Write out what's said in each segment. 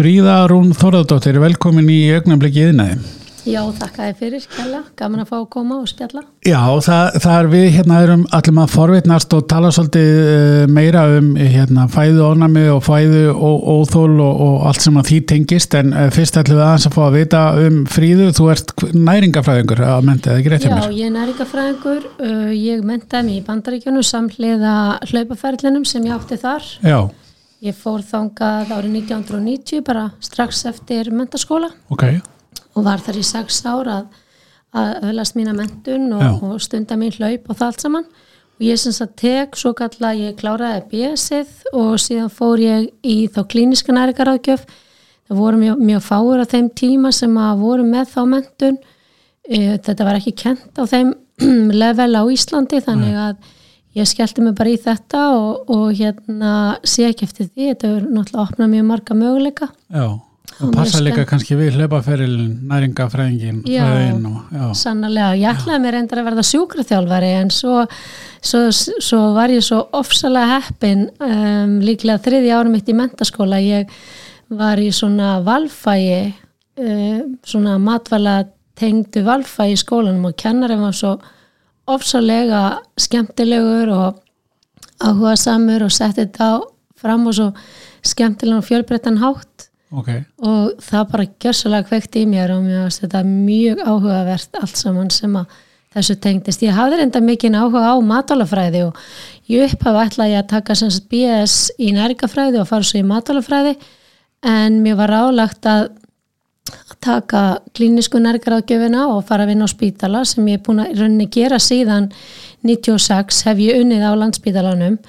Fríða Rún Þorðardóttir, velkomin í augnablikið innæði. Já, þakka þið fyrir, Kjalla. Gaman að fá að koma og spjalla. Já, það, það er við hérna erum allir maður forvitnast og tala svolítið eh, meira um hérna, fæðu ónami og fæðu og óþól og, og allt sem að því tengist en eh, fyrst ætlum við aðeins að fá að vita um Fríðu, þú ert næringafræðingur að menta, eða ekki rétt hjá mér? Já, ég er næringafræðingur, uh, ég mentaði mig í bandaríkjunum samhliða hlaupaferlinum sem ég átti þar. Já, Ég fór þangað árið 1990 bara strax eftir mentaskóla ok, og var þar í sex ár að, að öðlast mína mentun og, og stunda mín hlaup og það allt saman. Og ég sem sagt tek svo kalla ég kláraði BS-ið og síðan fór ég í þá klíniska næringaráðgjöf það voru mjög, mjög fáur á þeim tíma sem að voru með þá mentun e, þetta var ekki kent á þeim level á Íslandi þannig að ég skellti mig bara í þetta og, og hérna sé ekki eftir því þetta er náttúrulega opnað mjög marga möguleika já. Og passa líka kannski við hlaupaferilin, næringafræðingin, Já. og já. Sannarlega, ég ætlaði mér reyndar að verða sjúkraþjálfari en svo, svo, svo var ég svo ofsalega heppin um, líklega þriði árum mitt í mentaskóla ég var í svona valfægi um, svona matvala tengdu valfægi í skólanum og kennarinn var svo ofsalega skemmtilegur og áhuga samur og setti þetta fram og svo skemmtilega og fjölbreyttan hátt Ok, og það bara gjössalega kveikt í mér og mér varst þetta mjög áhugavert allt saman sem að þessu tengdist. Ég hafði reynda mikið áhuga á matálafræði og ég upphafa ætlaði að taka BS í næringafræði og fara svo í matálafræði en mér var rálagt að að taka klínisku nærgaráðgjöfina og fara að vinna á spítala sem ég er búin að rauninni gera síðan 96 hef ég unnið á landspítalanum.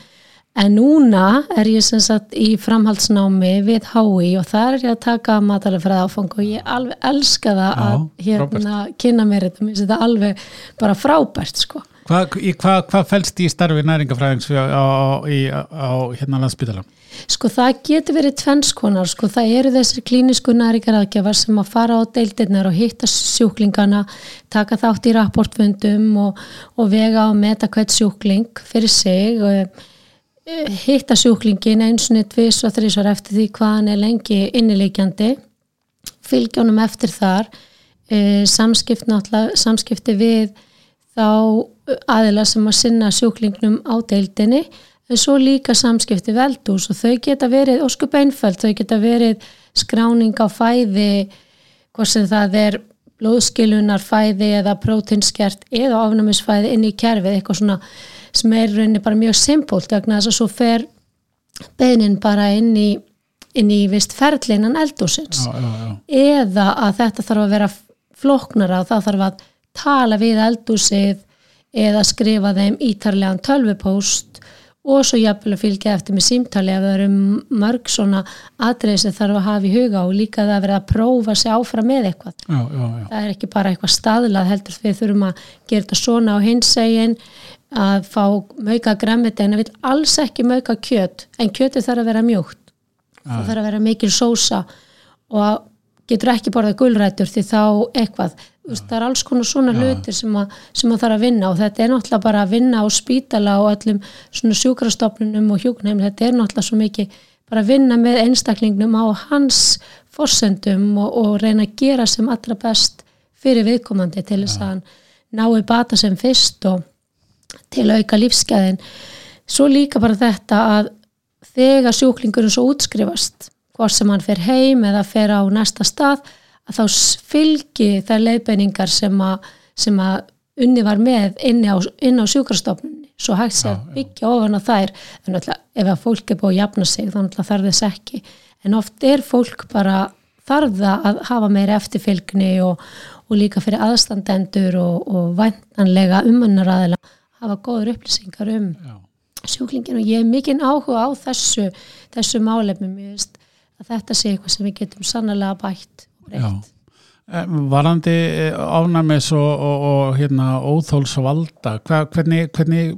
En núna er ég sem sagt í framhaldsnámi við HÍ og þar er ég að taka matalafræða áfang og ég alveg elska það Já, að hérna kynna mér þetta, mér finnst þetta alveg bara frábært sko. Hvað hva, hva fælst í starfi næringafræðings á, á, í, á hérna landsbytala? Sko það getur verið tvennskonar, sko það eru þessir klínisku næringaraðgjafar sem að fara á deildirnar og hitta sjúklingana, taka þátt í rapportfundum og, og vega og meta hvert sjúkling fyrir sig og eh, hitta sjúklingin einsunni tvis og þrísvar eftir því hvað hann er lengi innileikjandi, fylgjónum eftir þar, e, samskipt náttúrulega, samskipti við þá aðila sem að sinna sjúklingnum á deildinni en svo líka samskipti veldús og þau geta verið óskup einföld, þau geta verið skráning á fæði hvort sem það er blóðskilunar fæði eða prótinskert eða ofnæmisfæði inn í kerfið eitthvað svona sem er bara mjög simpult vegna þess að svo fer beinin bara inn í, inn í vist ferðlinan eldúsins Já, já, já. eða að þetta þarf að vera flóknara og það þarf að tala við eldúsið eða skrifa þeim ítarlegan tölvupóst og svo jafnvel að fylgja eftir með símtali ef það eru mörg svona atriði sem þarf að hafa í huga og líka það að vera að prófa sig áfram með eitthvað. Já, já, já. Það er ekki bara eitthvað staðlað heldur við þurfum að gera þetta svona á hinsegin að fá mauka græmiti en það vil alls ekki mauka kjöt en kjötið þarf að vera mjúkt það þarf að vera mikil sósa og getur ekki borðað gulrætur því þá eitthvað. Þú veist, það er alls konar svona hlutir sem sem að þarf að vinna og þetta er náttúrulega bara að vinna á spítala og öllum svona sjúkrastofnunum og hjúknheim, þetta er náttúrulega svo mikið bara að vinna með einstaklingnum á hans forsendum og, og reyna að gera sem allra best fyrir viðkomandi til þess að hann nái bata sem fyrst og til að auka lífsgæðin. Svo líka bara þetta að þegar sjúklingurinn svo útskrifast hvort sem hann fer heim eða fer á næsta stað að þá fylgi þær leiðbeiningar sem að, sem að unni var með inni á, inn á sjúkrastofnunni. Svo hægt sé að byggja ofan á þær. En náttúrulega ef að fólk er búið að jafna sig þá náttúrulega þarf þess ekki. En oft er fólk bara þarf það að hafa meira eftirfylgni og, og líka fyrir aðstandendur og, og væntanlega umönnaraðila hafa góður upplýsingar um Já. sjúklingin og ég er mikinn áhuga á þessu, þessu málefnum ég veist að þetta sé eitthvað sem við getum sannlega bætt og breytt. Eh, Varandi ánæmis og, og, og hérna, óþólsvalda, hva, hvernig, hvernig,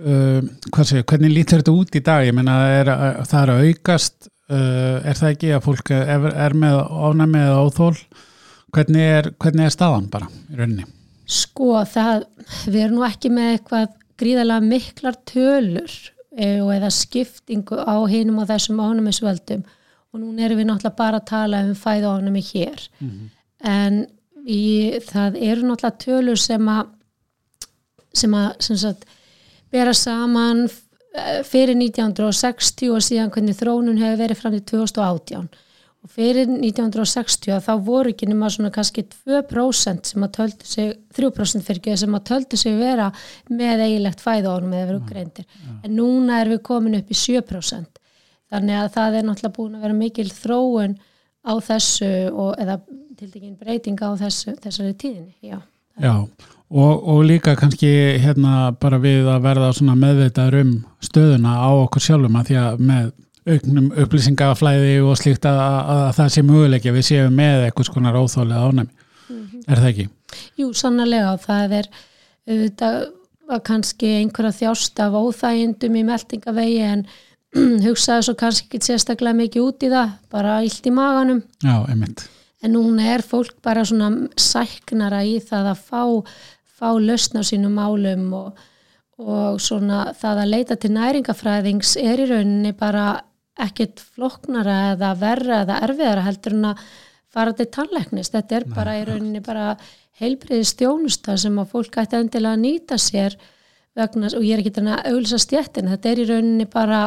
uh, hvað segir, hvernig lítur þetta út í dag? Ég meina, er, það er að aukast, uh, er það ekki að fólk er, er með ánæmi eða óþól? Hvernig er, hvernig er staðan bara í rauninni? Sko það, við erum nú ekki með eitthvað gríðarlega miklar tölur eh, og eða skiptingu á hinum og þessum ánæmisvöldum og núna erum við náttúrulega bara að tala um fæðaofnami hér. En í, það eru náttúrulega tölur sem að sem að sem sagt, bera saman eh, fyrir 1960 og síðan hvernig þrónun hefur verið fram til 2018 og fyrir 1960 þá voru ekki nema svona kannski 2% sem að töldu sig 3% fyrir ekki sem að töldu sig vera með eigilegt fæðaofnum eða verið greindir. en núna erum við komin upp í 7% þannig að það er náttúrulega búin að vera mikil þróun á þessu og, eða tildekinn breyting á þessu, þessari tíðinni, já. Já, og, og líka kannski hérna bara við að verða svona meðvitaður um stöðuna á okkur sjálfum að því að með auknum upplýsingaflæði og slíkt að, að, að það sé möguleikja við séum með eitthvað skonar óþálega ánæmi. Er það ekki? Jú, sannlega og það er auðvitað að kannski einhverja þjást af óþægindum í meldingavegi en hugsaði svo kannski ekki sérstaklega mikið út í það, bara illt í maganum. Já. En núna er fólk bara svona sæknara í það að fá, fá lausn á sínum málum og, og svona það að leita til næringafræðings er í rauninni bara ekkert floknara eða verra eða erfiðara heldur en að fara til tannleiknist. Þetta er Nei, bara í rauninni bara heilbriði stjónusta sem að fólk ætti endilega að nýta sér vegna, og ég er ekki þannig að auðvisa stjættin, þetta er í rauninni bara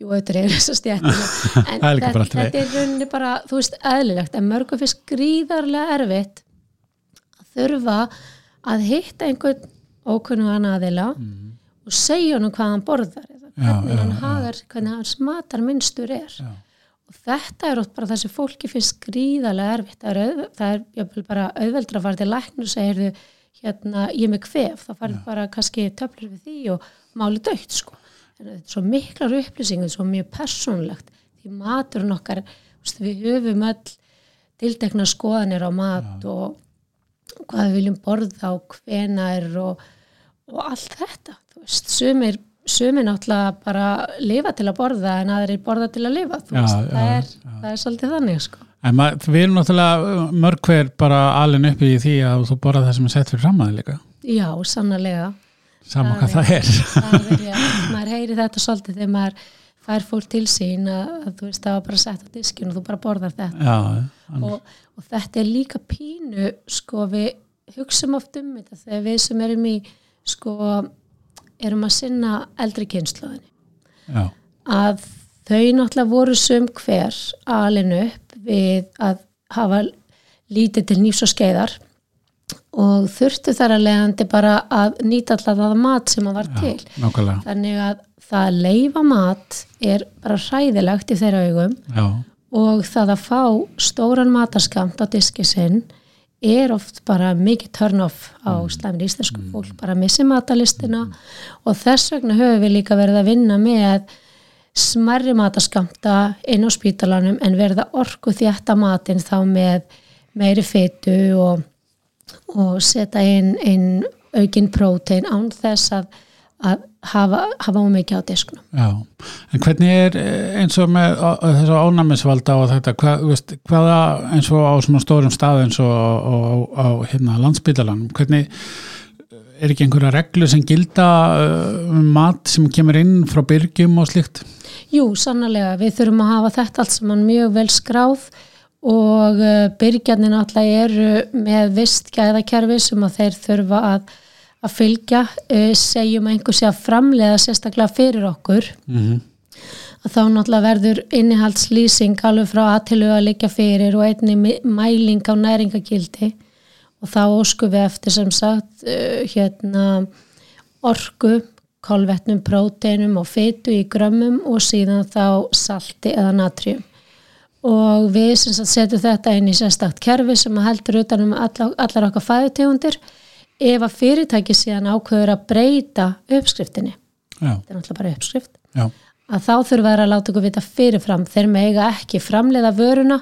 jú, þetta er þess að stjættina en þetta, þetta er rauninni bara þú veist, eðlilegt, en mörgum fyrst gríðarlega erfitt að þurfa að hitta einhvern ókunnugan aðila mm. og segja hann hvað hann borðar eða hvernig já, hann já, hagar, hvernig hann smatar minnstur er. Já. og þetta er ótt bara það sem fólki finnst gríðarlega erfitt. Það er, það er bara auðveldra að fara til læknu og segja, hérna, ég með kvef. Þá farið bara kannski töflur við því og máli dögt sko svo miklar upplýsingum, svo mjög personlegt því maturinn okkar við höfum all tiltekna skoðanir á mat ja. og hvað við viljum borða og hvena er og, og allt þetta veist, sumir, sumir náttúrulega bara lifa til að borða en aðrir borða til að lifa ja, veist, ja, það, er, það er svolítið þannig sko. Við erum náttúrulega mörg hver bara alveg uppi í því að þú borða það sem er sett fyrir framæði líka. Já, sannlega Saman hvað það er. Það er, heyri þetta svolítið þegar maður fær fólk til sín að, að þú veist það var bara sett á diskinu og þú bara borðar þetta. Já, og, og þetta er líka pínu, sko við hugsaum oft um þetta þegar við sem erum í, sko, erum að sinna eldri kynnslóðinni. Já. Að þau náttúrulega voru sum hver alinu upp við að hafa lítið til nýfs og skeiðar og þurftu þar að leiðandi bara að nýta alltaf það mat sem að var til Já, þannig að það að leifa mat er bara hræðilegt í þeirra augum Já. og það að fá stóran matarskamt á diski sinn er oft bara mikið turn off á mm. slæmri íslensku mm. fólk bara missi matalistina mm. og þess vegna höfum við líka verið að vinna með smarri mataskamta inn á spítalanum en verða orku þjætta matinn þá með meiri fytu og og setja inn, inn aukinn prótein án þess að, að hafa, hafa mikið á disknum. Já, en hvernig er eh, eins og með þessu ánæmisvalda og þetta, hvað, veist, hvaða eins og á svona stórum stað eins og á, á hérna, landsbytalanum, hvernig er ekki einhverja reglu sem gilda eh, um mat sem kemur inn frá byrgjum og slikt? Jú, sannlega, við þurfum að hafa þetta allt sem mann mjög vel skráð og byrgjarnir náttúrulega eru með vist gæðakerfi sem að þeir þurfa að, að fylgja uh, segjum að einhversi að framlega sérstaklega fyrir okkur. Mm -hmm. að þá náttúrulega verður innihaldslýsing alveg frá aðtilu að líka fyrir og einni mæling á næringagildi og þá ósku við eftir sem sagt uh, hérna orgu kolvetnum, próteinum og fytu í grömmum og síðan þá salti eða natrium. Og við setjum þetta inn í sérstakt kerfi sem heldur utanum allar, allar okkar fæðutegundir ef að fyrirtæki síðan ákveður að breyta uppskriftinni Já. þetta er náttúrulega bara uppskrift Já. að þá þurfa þær að láta okkur vita fyrirfram þeir mega ekki framleiða vöruna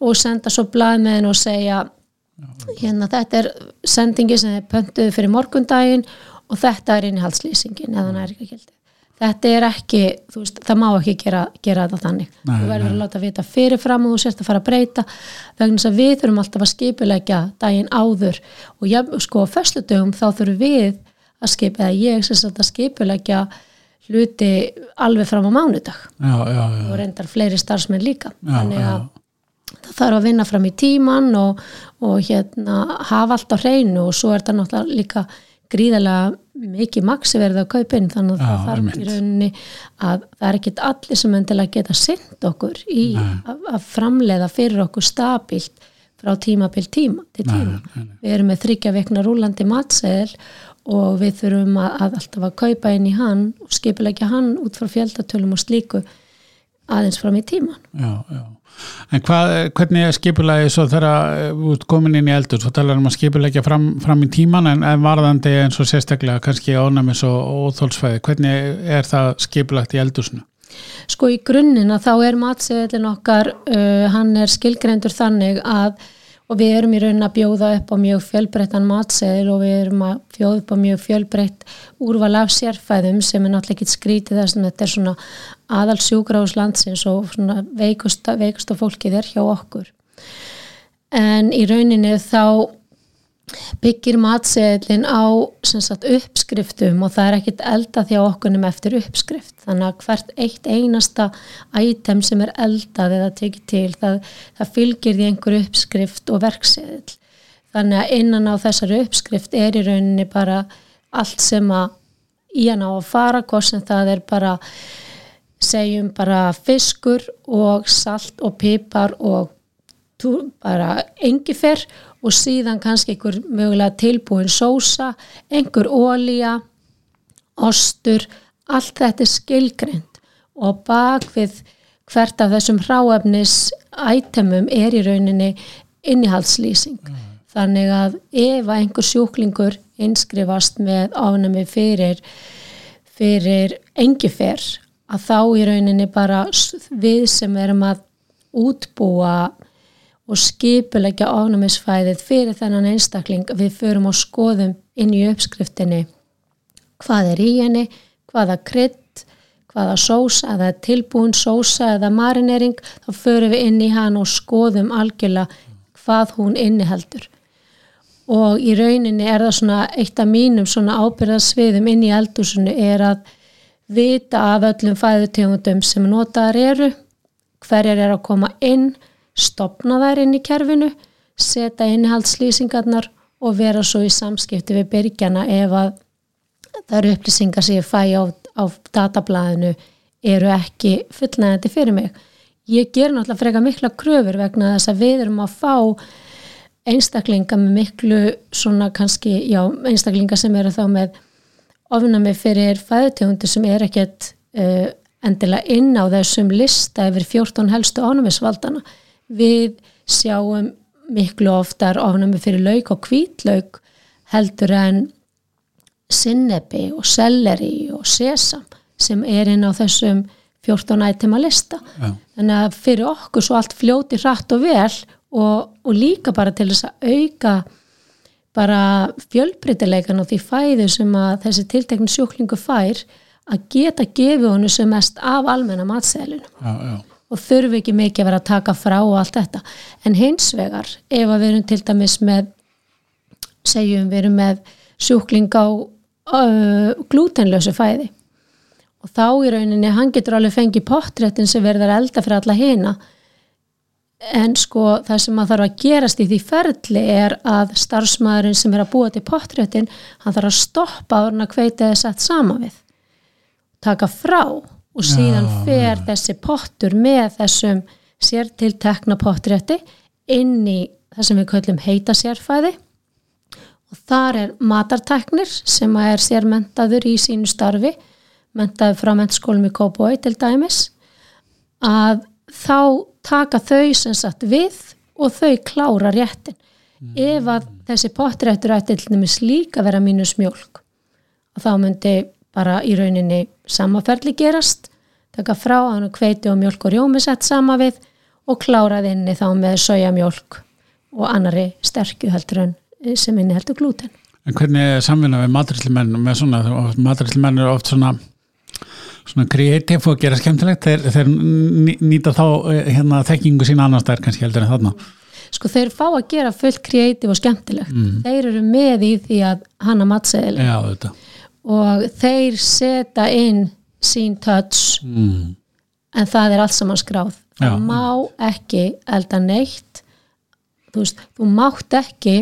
og senda svo blað með henn og segja hérna þetta er sendingi sem er pöntuð fyrir morgundaginn og þetta er innihaldslýsingin eða nærikakildi þetta er ekki, þú veist, það má ekki gera, gera þetta þannig, nei, þú verður að láta vita fyrirfram og þú sérst að fara að breyta vegna þess að við þurfum alltaf að skipulegja daginn áður. Og ég, sko, fyrstu dögum þá þurfum við að skipa, eða ég sérst að skipulegja hluti alveg fram á mánudag. Já, já, já, og reyndar fleiri starfsmenn líka. Þannig að það þarf að vinna fram í tíman og, og hérna hafa allt á hreinu og svo er þetta náttúrulega líka gríðarlega mikið maksi verið að kaupa inn þannig að Já, það þarf í rauninni að það er ekkit allir sem endilega geta synd okkur í að, að framleiða fyrir okkur stabilt frá tímabil tíma til tíma. nei, nei. Við erum með þryggja vekna rúlandi matseðil og við þurfum að, að alltaf að kaupa inn í hann og skipilegja hann út frá fjöldatölum og slíku aðeins fram í tíman. já, já. En hvað, hvernig er skipulagi svo þegar eh, ert komin inn í eldur svo talar um að skipulegja fram, fram í tíman en, en varðandi eins og sérstaklega kannski ánæmis og óþólsfæði hvernig er það skipulagt í eldursinu? Sko í grunninn að þá er matseðilin okkar, uh, hann er skilgreindur þannig að og við erum í raunin að bjóða upp á mjög fjölbreyttan matseðil og við erum að bjóða upp á mjög fjölbreytt úrval af sérfæðum sem er náttúrulega ekki skrítið þess að þetta er svona aðal sjúkrahús landsins og svona veikusta, veikusta fólkið er hjá okkur. En í rauninni þá byggir matseðlinn á sagt, uppskriftum og það er ekkit eldað hjá okkunum eftir uppskrift. Þannig að hvert eitt einasta item sem er eldað eða tekið til það, það fylgir því einhver uppskrift og verkseðl þannig að innan á þessari uppskrift er í rauninni bara allt sem að í hann á að fara hvort sem það er bara segjum bara fiskur og salt og pipar og bara engifer og síðan kannski einhver mögulega tilbúin sósa, einhver ólía, ostur, allt þetta er skilgreint og bak við hvert af þessum hráefnis ætemum er í rauninni innihaldslýsing. Þannig að ef einhver sjúklingur inskrifast með ánæmi fyrir, fyrir engifer að þá í rauninni bara við sem erum að útbúa og skipulegja ofnæmisfæðið fyrir þennan einstakling við förum og skoðum inn í uppskriftinni hvað er í henni, hvaða krydd, hvaða sósa, eða tilbúin sósa eða marinering, þá förum við inn í hann og skoðum algjörlega hvað hún inniheldur. Og í rauninni er það svona eitt af mínum svona ábyrðasviðum inn í eldúsinu er að vita af öllum fæðutegundum sem notaðar eru, hverjar er að koma inn, stopna þær inn í kerfinu, setja innihaldslýsingarnar og vera svo í samskipti við byrgjana ef að það eru upplýsingar sem ég fæ á, á datablaðinu eru ekki fullnægandi fyrir mig. Ég ger náttúrulega freka mikla kröfur vegna þess að við erum að fá einstaklinga með miklu svona kannski, já, einstaklinga sem eru þá með ofnami fyrir fæðutegundir sem er ekkert uh, endilega inn á þessum lista yfir 14 helstu ofnamisvaldana. Við sjáum miklu oftar ofnami fyrir lauk og hvítlauk heldur en sinnebi og selleri og sesam sem er inn á þessum 14 ætema lista. Já. Þannig að fyrir okkur svo allt fljóti hratt og vel og, og líka bara til þess að auka bara fjölbreytileikan og því fæðu sem að þessi tiltekni sjúklingu fær að geta gefið honum sem mest af almenna matseðlunum Já, já, og þurfi ekki mikið að vera að taka frá og allt þetta. En hins vegar, ef að við erum til dæmis með, segjum við erum með sjúkling á uh, glútenlösu fæði og þá í rauninni, hann getur alveg fengið pottréttin sem verður að elda fyrir alla hina en sko það sem að þarf að gerast í því ferli er að starfsmæðurinn sem er að búa til pottréttin, hann þarf að stoppa áður en að kveita þess að sama við taka frá og síðan Já, fer þessi pottur með þessum sértiltekna pottrétti inn í það sem við köllum heita sérfæði. Og þar er matarteknir sem er sérmentaður í sínu starfi mentaður frá mentskólum í Kópói til dæmis að þá taka þau sem sagt við og þau klára réttin. Ef að þessi pottréttur ætti til dæmis líka vera mínus mjólk og þá myndi bara í rauninni samaferli gerast taka frá hann og kveiti og mjólk og rjómi sett sama við og klárað inni þá með sojamjólk og annari sterkju heldur en sem inni heldur glúten. En hvernig er samvinna við matræslimenn með svona, matræslimenn eru oft svona svona kreatív og gera skemmtilegt þeir, þeir ný- nýta þá eh, hérna þekkingu sína annars þær kannski heldur en þarna Sko þeir fá að gera fullt kreatív og skemmtilegt. Þeir eru með í því að hanna þetta og þeir setja inn sín touch. Mm. en það er allt saman skráð. Það Já. má ekki elda neitt. Þú veist, þú mátt ekki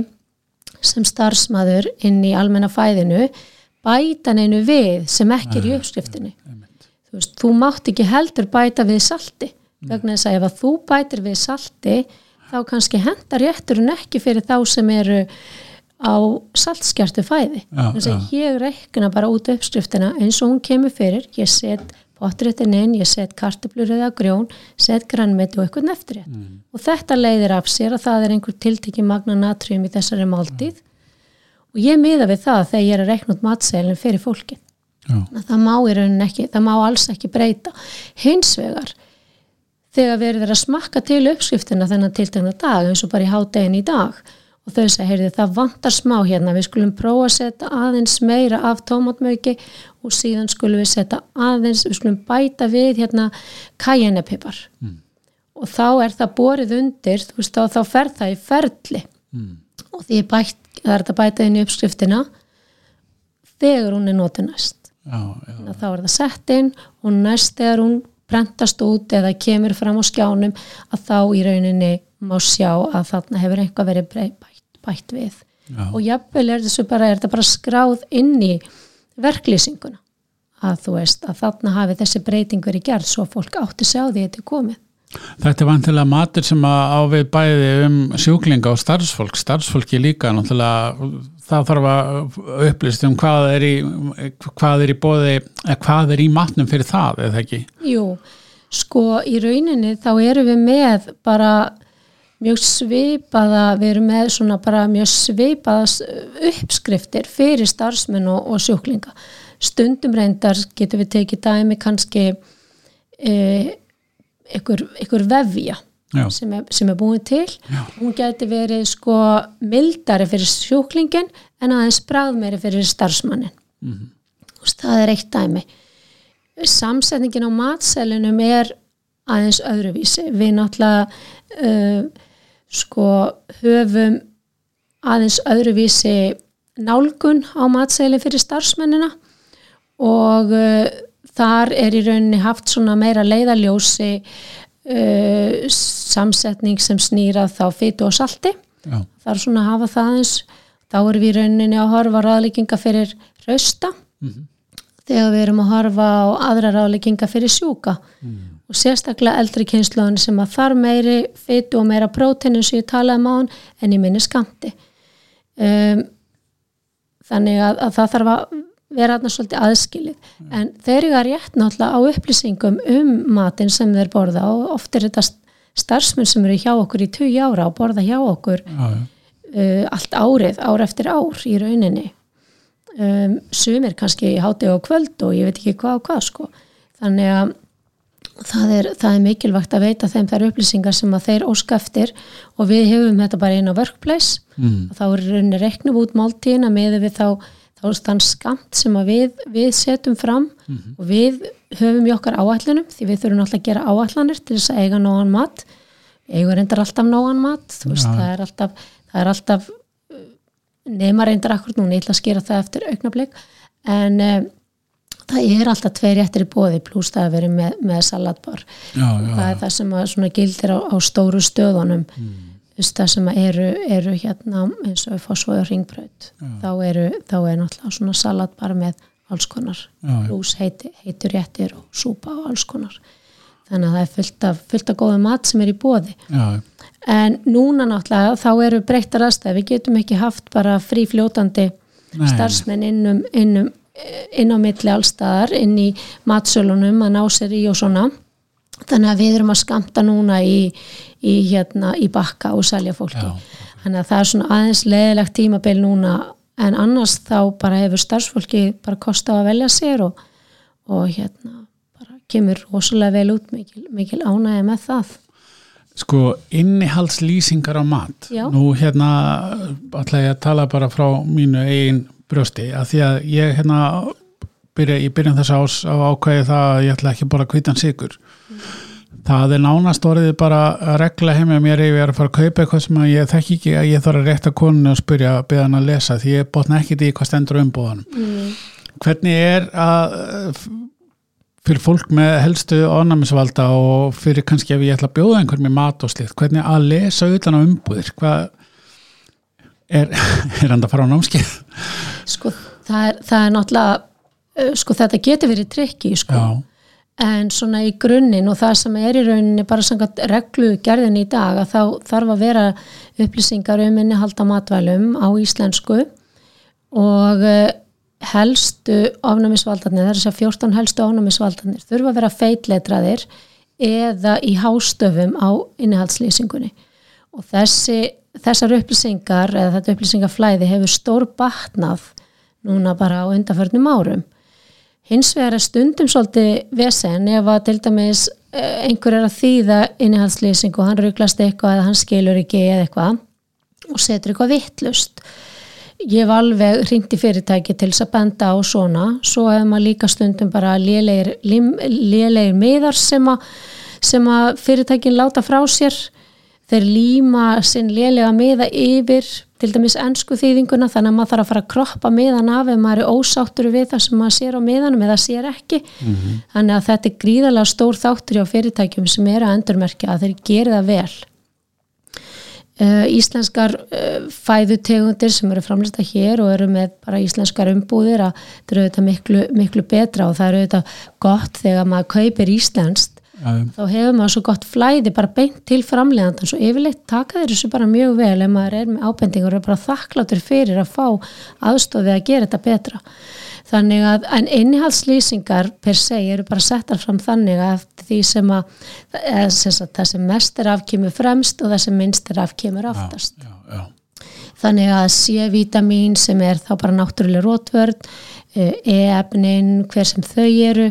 sem starfsmaður inn í almenna fæðinu bæta neinu við sem ekki er í uppskriftinni. þú veist, þú mátt ekki heldur bæta við salti. Vegna þess að ef að þú bætir við salti þá kannski hendar rétturinn ekki fyrir þá sem eru á saltskjartu fæði þess að ég reikna bara út uppskriftina eins og hún kemur fyrir. Ég set potréttin inn, ég set kartöflur eða grjón, set grannmeti og eitthvað neftriðt Mm. og þetta leiðir af sér að það er einhver tiltekki magna natrium í þessari máltíð. Og ég miða við það þegar ég er að reikna út matseilin fyrir fólki það má ekki, það má alls ekki breyta. Hins vegar þegar við erum að smakka til uppskriftina þennan tiltegna dag eins og bara í hádegin í dag og þau segja, heyrði það vantar smá hérna. Við skulum prófa að setja aðeins meira af tómatmauki og síðan skulum við setja aðeins, við skulum bæta við hérna kajennepipar mm. og þá er það borið undir þú veist, þá, þá fer það í ferli. Mm. og því bætt, það er þetta bæta inn í uppskriftina þegar hún er notuð næst. Já, já, þá er það sett inn og næst þegar hún prentast út eða kemur fram á skjánum að þá í rauninni má sjá að þarna hefur einhvað verið bætt, bætt við Já. og jafnvel er þessu bara, þetta bara skráð inn í verklýsinguna að þú veist að þarna hafi þessi breyting verið gerð svo að fólk átti sig á því að þetta er komið Þetta er vantilega matur sem að á við bæði um sjúklinga og starfsfólk, starfsfólki líka það þarf að upplýst um hvað er í hvað er í bóði, eða hvað er í matnum fyrir það, eða ekki? Jú, sko í rauninni þá erum við með bara mjög svipaða, við erum með svona bara mjög svipaða s- uppskriftir fyrir starfsmenn og, og sjúklinga. Stundum reyndar getum við tekið dæmi kannski e, ykkur, ykkur vefja sem er, sem er búin til. Já. Hún geti verið sko mildari fyrir sjúklingin en aðeins bráðmeiri fyrir starfsmannin. Mm Það er eitt dæmi samsetningin á matselinum er aðeins öðruvísi við náttúrulega uh, sko höfum aðeins öðruvísi nálgun á matselin fyrir starfsmennina og uh, þar er í rauninni haft svona meira leiðaljósi uh, samsetning sem snýra þá fytu og salti. Já, það er svona hafa það aðeins. Þá erum við í rauninni að horfa á ráðlíkinga fyrir rausta. Þegar við erum að horfa á aðra ráðlíkinga fyrir sjúka. Og sérstaklega eldri kynnslóðin sem að þar meiri fytu og meira prótein eins og ég talaði um á hann en í minni skamti um, þannig að, að það þarf að vera þarna svolítið aðskilið en þeir eru að rétt náttúrulega á upplýsingum um matinn sem þeir borða og oft er þetta starfsmenn sem eru hjá okkur í 20 ára og borða hjá okkur já. uh, allt árið, ár eftir ár í rauninni um, sumir kannski háti og kvöld og ég veit ekki hvað og hvað sko þannig að það er, það er mikilvægt að veita þeim þær upplýsingar sem að þeir óska eftir og við hefum þetta bara inn á workplace Mm. og þá er rauninni reknum út máltíðina með við þá, þann skamt sem við, við setjum fram og við höfum í okkar áætlunum því við þurfum alltaf að gera áætlanir til þess að eiga nógan mat. Eiga reyndar alltaf nógan mat þú veist, það er alltaf, alltaf uh, nema reyndar akkur núna, ég ætla að skera það eftir augnablik en um, það er alltaf tveir réttir í bóði pluss það að vera með, með salatbar Já, já, það er það sem að gildir á, á stóru stöðunum. Mm. Það sem eru, eru hérna eins og fósfói og ringbraut þá þá er náttúrulega svona salat bara með alls konar lús heiti, heitur réttir og súpa og alls konar. Þannig að það er fullt af, fullt af góða mat sem er í bóði já, en núna náttúrulega þá eru breyttar aðstæð við getum ekki haft bara frí fljótandi Nei. starfsmenn innum, innum inn á milli allstaðar inn í matsölunum að ná sér í og svona þannig að við erum að skamta núna í, í hérna í bakka og selja fólki Já. þannig að það er svona aðeins leðilegt tímabil núna en annars þá bara hefur starfsfólki bara kosta að velja sér og, og hérna bara kemur rosalega vel út mikil, mikil ánægja með það Sko, innihaldslýsingar á mat. Já. Nú hérna ætla ég að tala bara frá mínu eigin brjósti, að því að ég hérna byrja, í byrjun þess ás á ákvæði það að ég ætla ekki bara að kvítan sigur. Það er nánast orðið bara að regla heimja mér ef ég er að fara að kaupa eitthvað sem ég þekki ekki að ég þarf að rétta koninu og spyrja að byrja hann að lesa því ég botna ekkit í hvað stendur á umbúðanum. mm. Hvernig er að fyrir fólk með helstu ánæmisvalda og fyrir kannski ef ég ætla að bjóða einhvern með mat og slíkt, hvernig að lesa utan á umbúðir, hvað er, er hann að fara á námskeið? Sko það er, það er náttúrulega sko þetta getur verið trikki sko. Já, en svona í grunninn og það sem er í rauninni bara samkvæmt reglu gerðin í dag að þá þarf að vera upplýsingar um innihald á matvælum á íslensku og eh, helstu ofnæmisvaldarnir, það er þess að 14 helstu ofnæmisvaldarnir þurfa að vera feitletraðir eða í hástöfum á innihaldslýsingunni. Og þessi, þessar upplýsingar eða þetta upplýsingaflæði hefur stór batnað núna bara á undarförnum árum Hins vegar er stundum svolítið vesen ef að til dæmis eh, einhver er að þýða innihaldslýsing og hann rugglast eitthvað eða hann skilur ekki eða eitthvað og setur eitthvað vittlust. Ég hef alveg hringt í fyrirtæki til þess að benda á svona, svo hefur maður líka stundum bara lélegir miðar sem að, sem að fyrirtækin láta frá sér þeir líma sinn lélega miða yfir til dæmis ennsku þýðinguna þannig að maður þarf að fara að kroppa miðan af ef maður er ósáttur við það sem maður sér á miðanum eða sér ekki mm -hmm. þannig að þetta er gríðalega stór þáttur á fyrirtækjum sem eru að endurmerkja að þeir gera það vel uh, Íslenskar uh, fæðutegundir sem eru framlista hér og eru með bara íslenskar umbúðir að þetta eru auðvitað miklu, miklu betra og það eru auðvitað gott þegar maður kaupir íslenskt Æum. þá hefur maður svo gott flæði bara beint til framlegandans og yfirleitt taka þeir þessu bara mjög vel ef maður er með ábendingur og er bara þakkláttur fyrir að fá aðstofið að gera þetta betra þannig að en innihaldslýsingar per se eru bara settar fram þannig að því sem að, að það sem mest er afkymur fremst og það sem minnst er afkymur aftast já, já, já. þannig að C-vitamin sem er þá bara náttúrulega rótvörd Eh, e-efnin, hver sem þau eru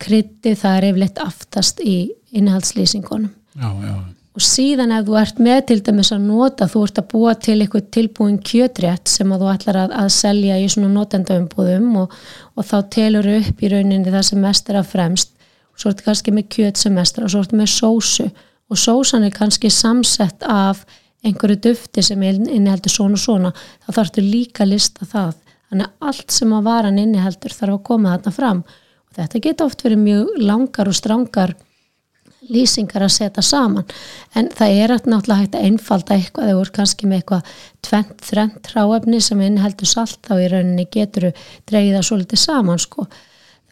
krytti, það er yfirleitt aftast í innhaldslýsingunum já, já. og síðan ef þú ert með til dæmis að nota, þú ert að búa til eitthvað tilbúin kjötrétt sem að þú ætlar að, að selja í svona notendaumbúðum og, og þá telur upp í rauninni það sem mest er að fremst. Og svo ertu kannski með kjöt sem mest er og svo ertu með sósu. Og sósan er kannski samsett af einhverju dufti sem inniheldur svona og svona, þá þarftu líka að lista það. Þannig að allt sem að varan inni heldur þarf að koma þarna fram. og þetta geta oft verið mjög langar og strángar lýsingar að setja saman. En það er náttúrulega hægt að einfalda eitthvað. Þegar þú er kannski með eitthvað tvent, þrent ráefni sem inni heldur salt þá í rauninni getur þú dreyið það svolítið saman sko.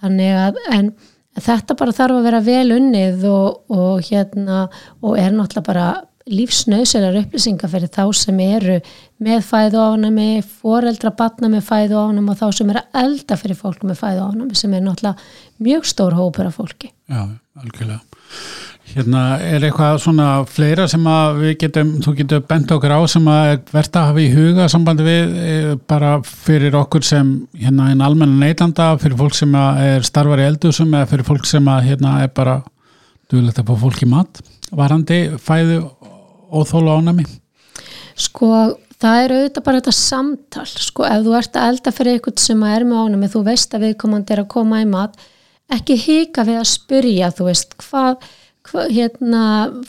Þannig að en þetta bara þarf að vera vel unnið og, og hérna og er náttúrulega bara lífsnauðsölar upplýsingar fyrir þá sem eru með fæðu ánami, foreldra batna með fæðu ánami og þá sem eru elda fyrir fólk með fæðu ánami sem er náttúrulega mjög stór hópur af fólki. Já, algjörlega. Hérna er eitthvað svona fleira sem að við getum, þú getur bent okkur á sem að verða að hafa í huga sambandi við e, bara fyrir okkur sem hérna einn almenna neitlanda, fyrir fólk sem er starfar í eldusum eða fyrir fólk sem að hérna er bara duðilegt að fá fólk í mat varandi fæðu óþóla ánami? Sko það er auðvitað bara þetta samtal sko ef þú ert að elda fyrir eitthvað sem er með ánami þú veist að viðkomandi er að koma í mat ekki hika við að spyrja þú veist hvað, hvað hérna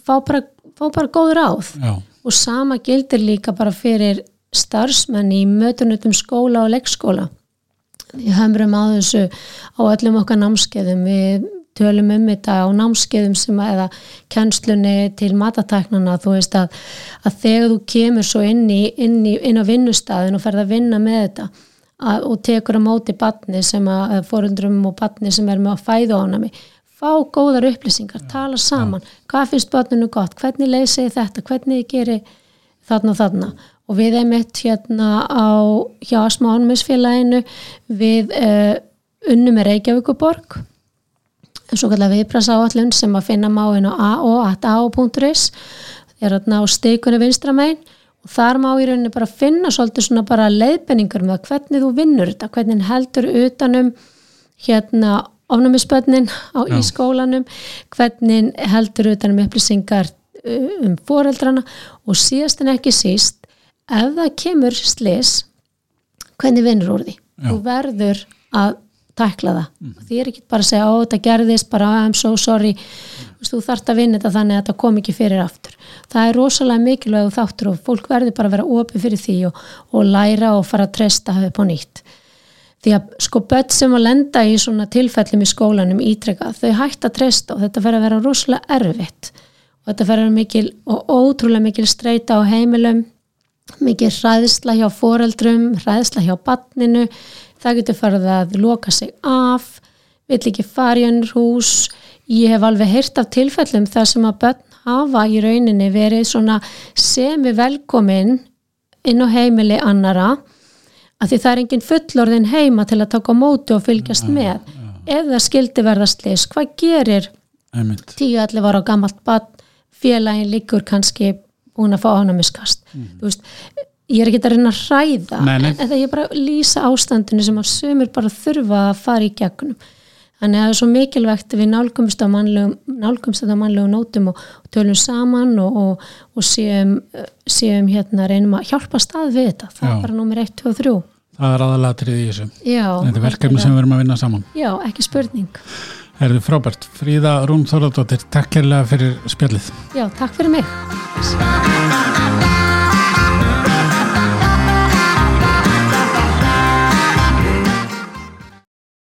fá bara, fá bara góð ráð Já. og sama gildir líka bara fyrir starfsmenn í mötunutum skóla og leikskóla við höfum á þessu á öllum okkar námskeiðum við tölum um þetta á námskeiðum sem að, eða kjænslunni til matatæknana þú veist að, að þegar þú kemur svo inn, í, inn, í, inn á vinnustæðin og ferð að vinna með þetta að, og tekur á móti batni sem að fórundrum og batni sem er með að fæða ánami fá góðar upplýsingar, tala saman. Ja. hvað finnst batninu gott, hvernig leysi þetta, hvernig gerir þarna og þarna? Og við erum eitt hérna á hjá Asma Ánumsfélaginu við uh, unnum með Reykjavíkuborg svo kallar viðprasa áallun sem að finna máin á a.o.a.is er að ná steikunni vinstramæn og þar má í rauninni bara finna svolítið svona bara leiðbenningur með hvernig þú vinnur þetta, hvernig heldur utanum hérna ofnumisbönnin á Já. í skólanum hvernig heldur utanum upplýsingar um foreldrana og síðast en ekki síst ef það kemur slis hvernig vinnur úr því Já. þú verður að tækla það mm. og því er ekki bara að segja ó þetta gerðist bara I'm so sorry mm. þú þart að vinna þetta þannig að þetta kom ekki fyrir aftur það er rosalega mikilvæg þáttur og fólk verður bara að vera opið fyrir því og, og læra og fara að treysta upp á nýtt því að sko börn sem að lenda í svona tilfellum í skólanum ítrekka þau hægt að treysta og þetta fer að vera rosalega erfitt og þetta fer að vera mikil og ótrúlega mikil streyta á heimilum mikil hræðsla hjá foreldrum hræðsla hjá barninu það getur farið að loka sig af vill ekki fara í ennur hús. Ég hef alveg heyrt af tilfellum þar sem að börn hafa í rauninni verið svona semi velkomin inn á heimili annara að því það er engin fullorðin heima til að taka móti og fylgjast með. ef það skildi verða slis, hvað gerir einmitt, 10-11 ára gammalt barn? Félagin líkur kannski búin að fá ánæmiskast mm. veist, ég er ekki að reyna að hræða en það ég bara að lýsa ástandinu sem að sömur bara þurfa að fara í gegnum. Þannig að það er svo mikilvægt við nálgumst á mannlegum nótum og, tölum saman og, og, og séum, séum hérna reynum að hjálpa stað við þetta. Það Já. er bara nummer 1, 2 og 3 það er aðalatrið í þessu. Já, þetta er verkefni sem við erum að vinna saman. Já, ekki spurning. Er þið frábært? Fríða Rún Þorðardóttir, takk kærlega fyrir spjallið. Já, takk fyrir mig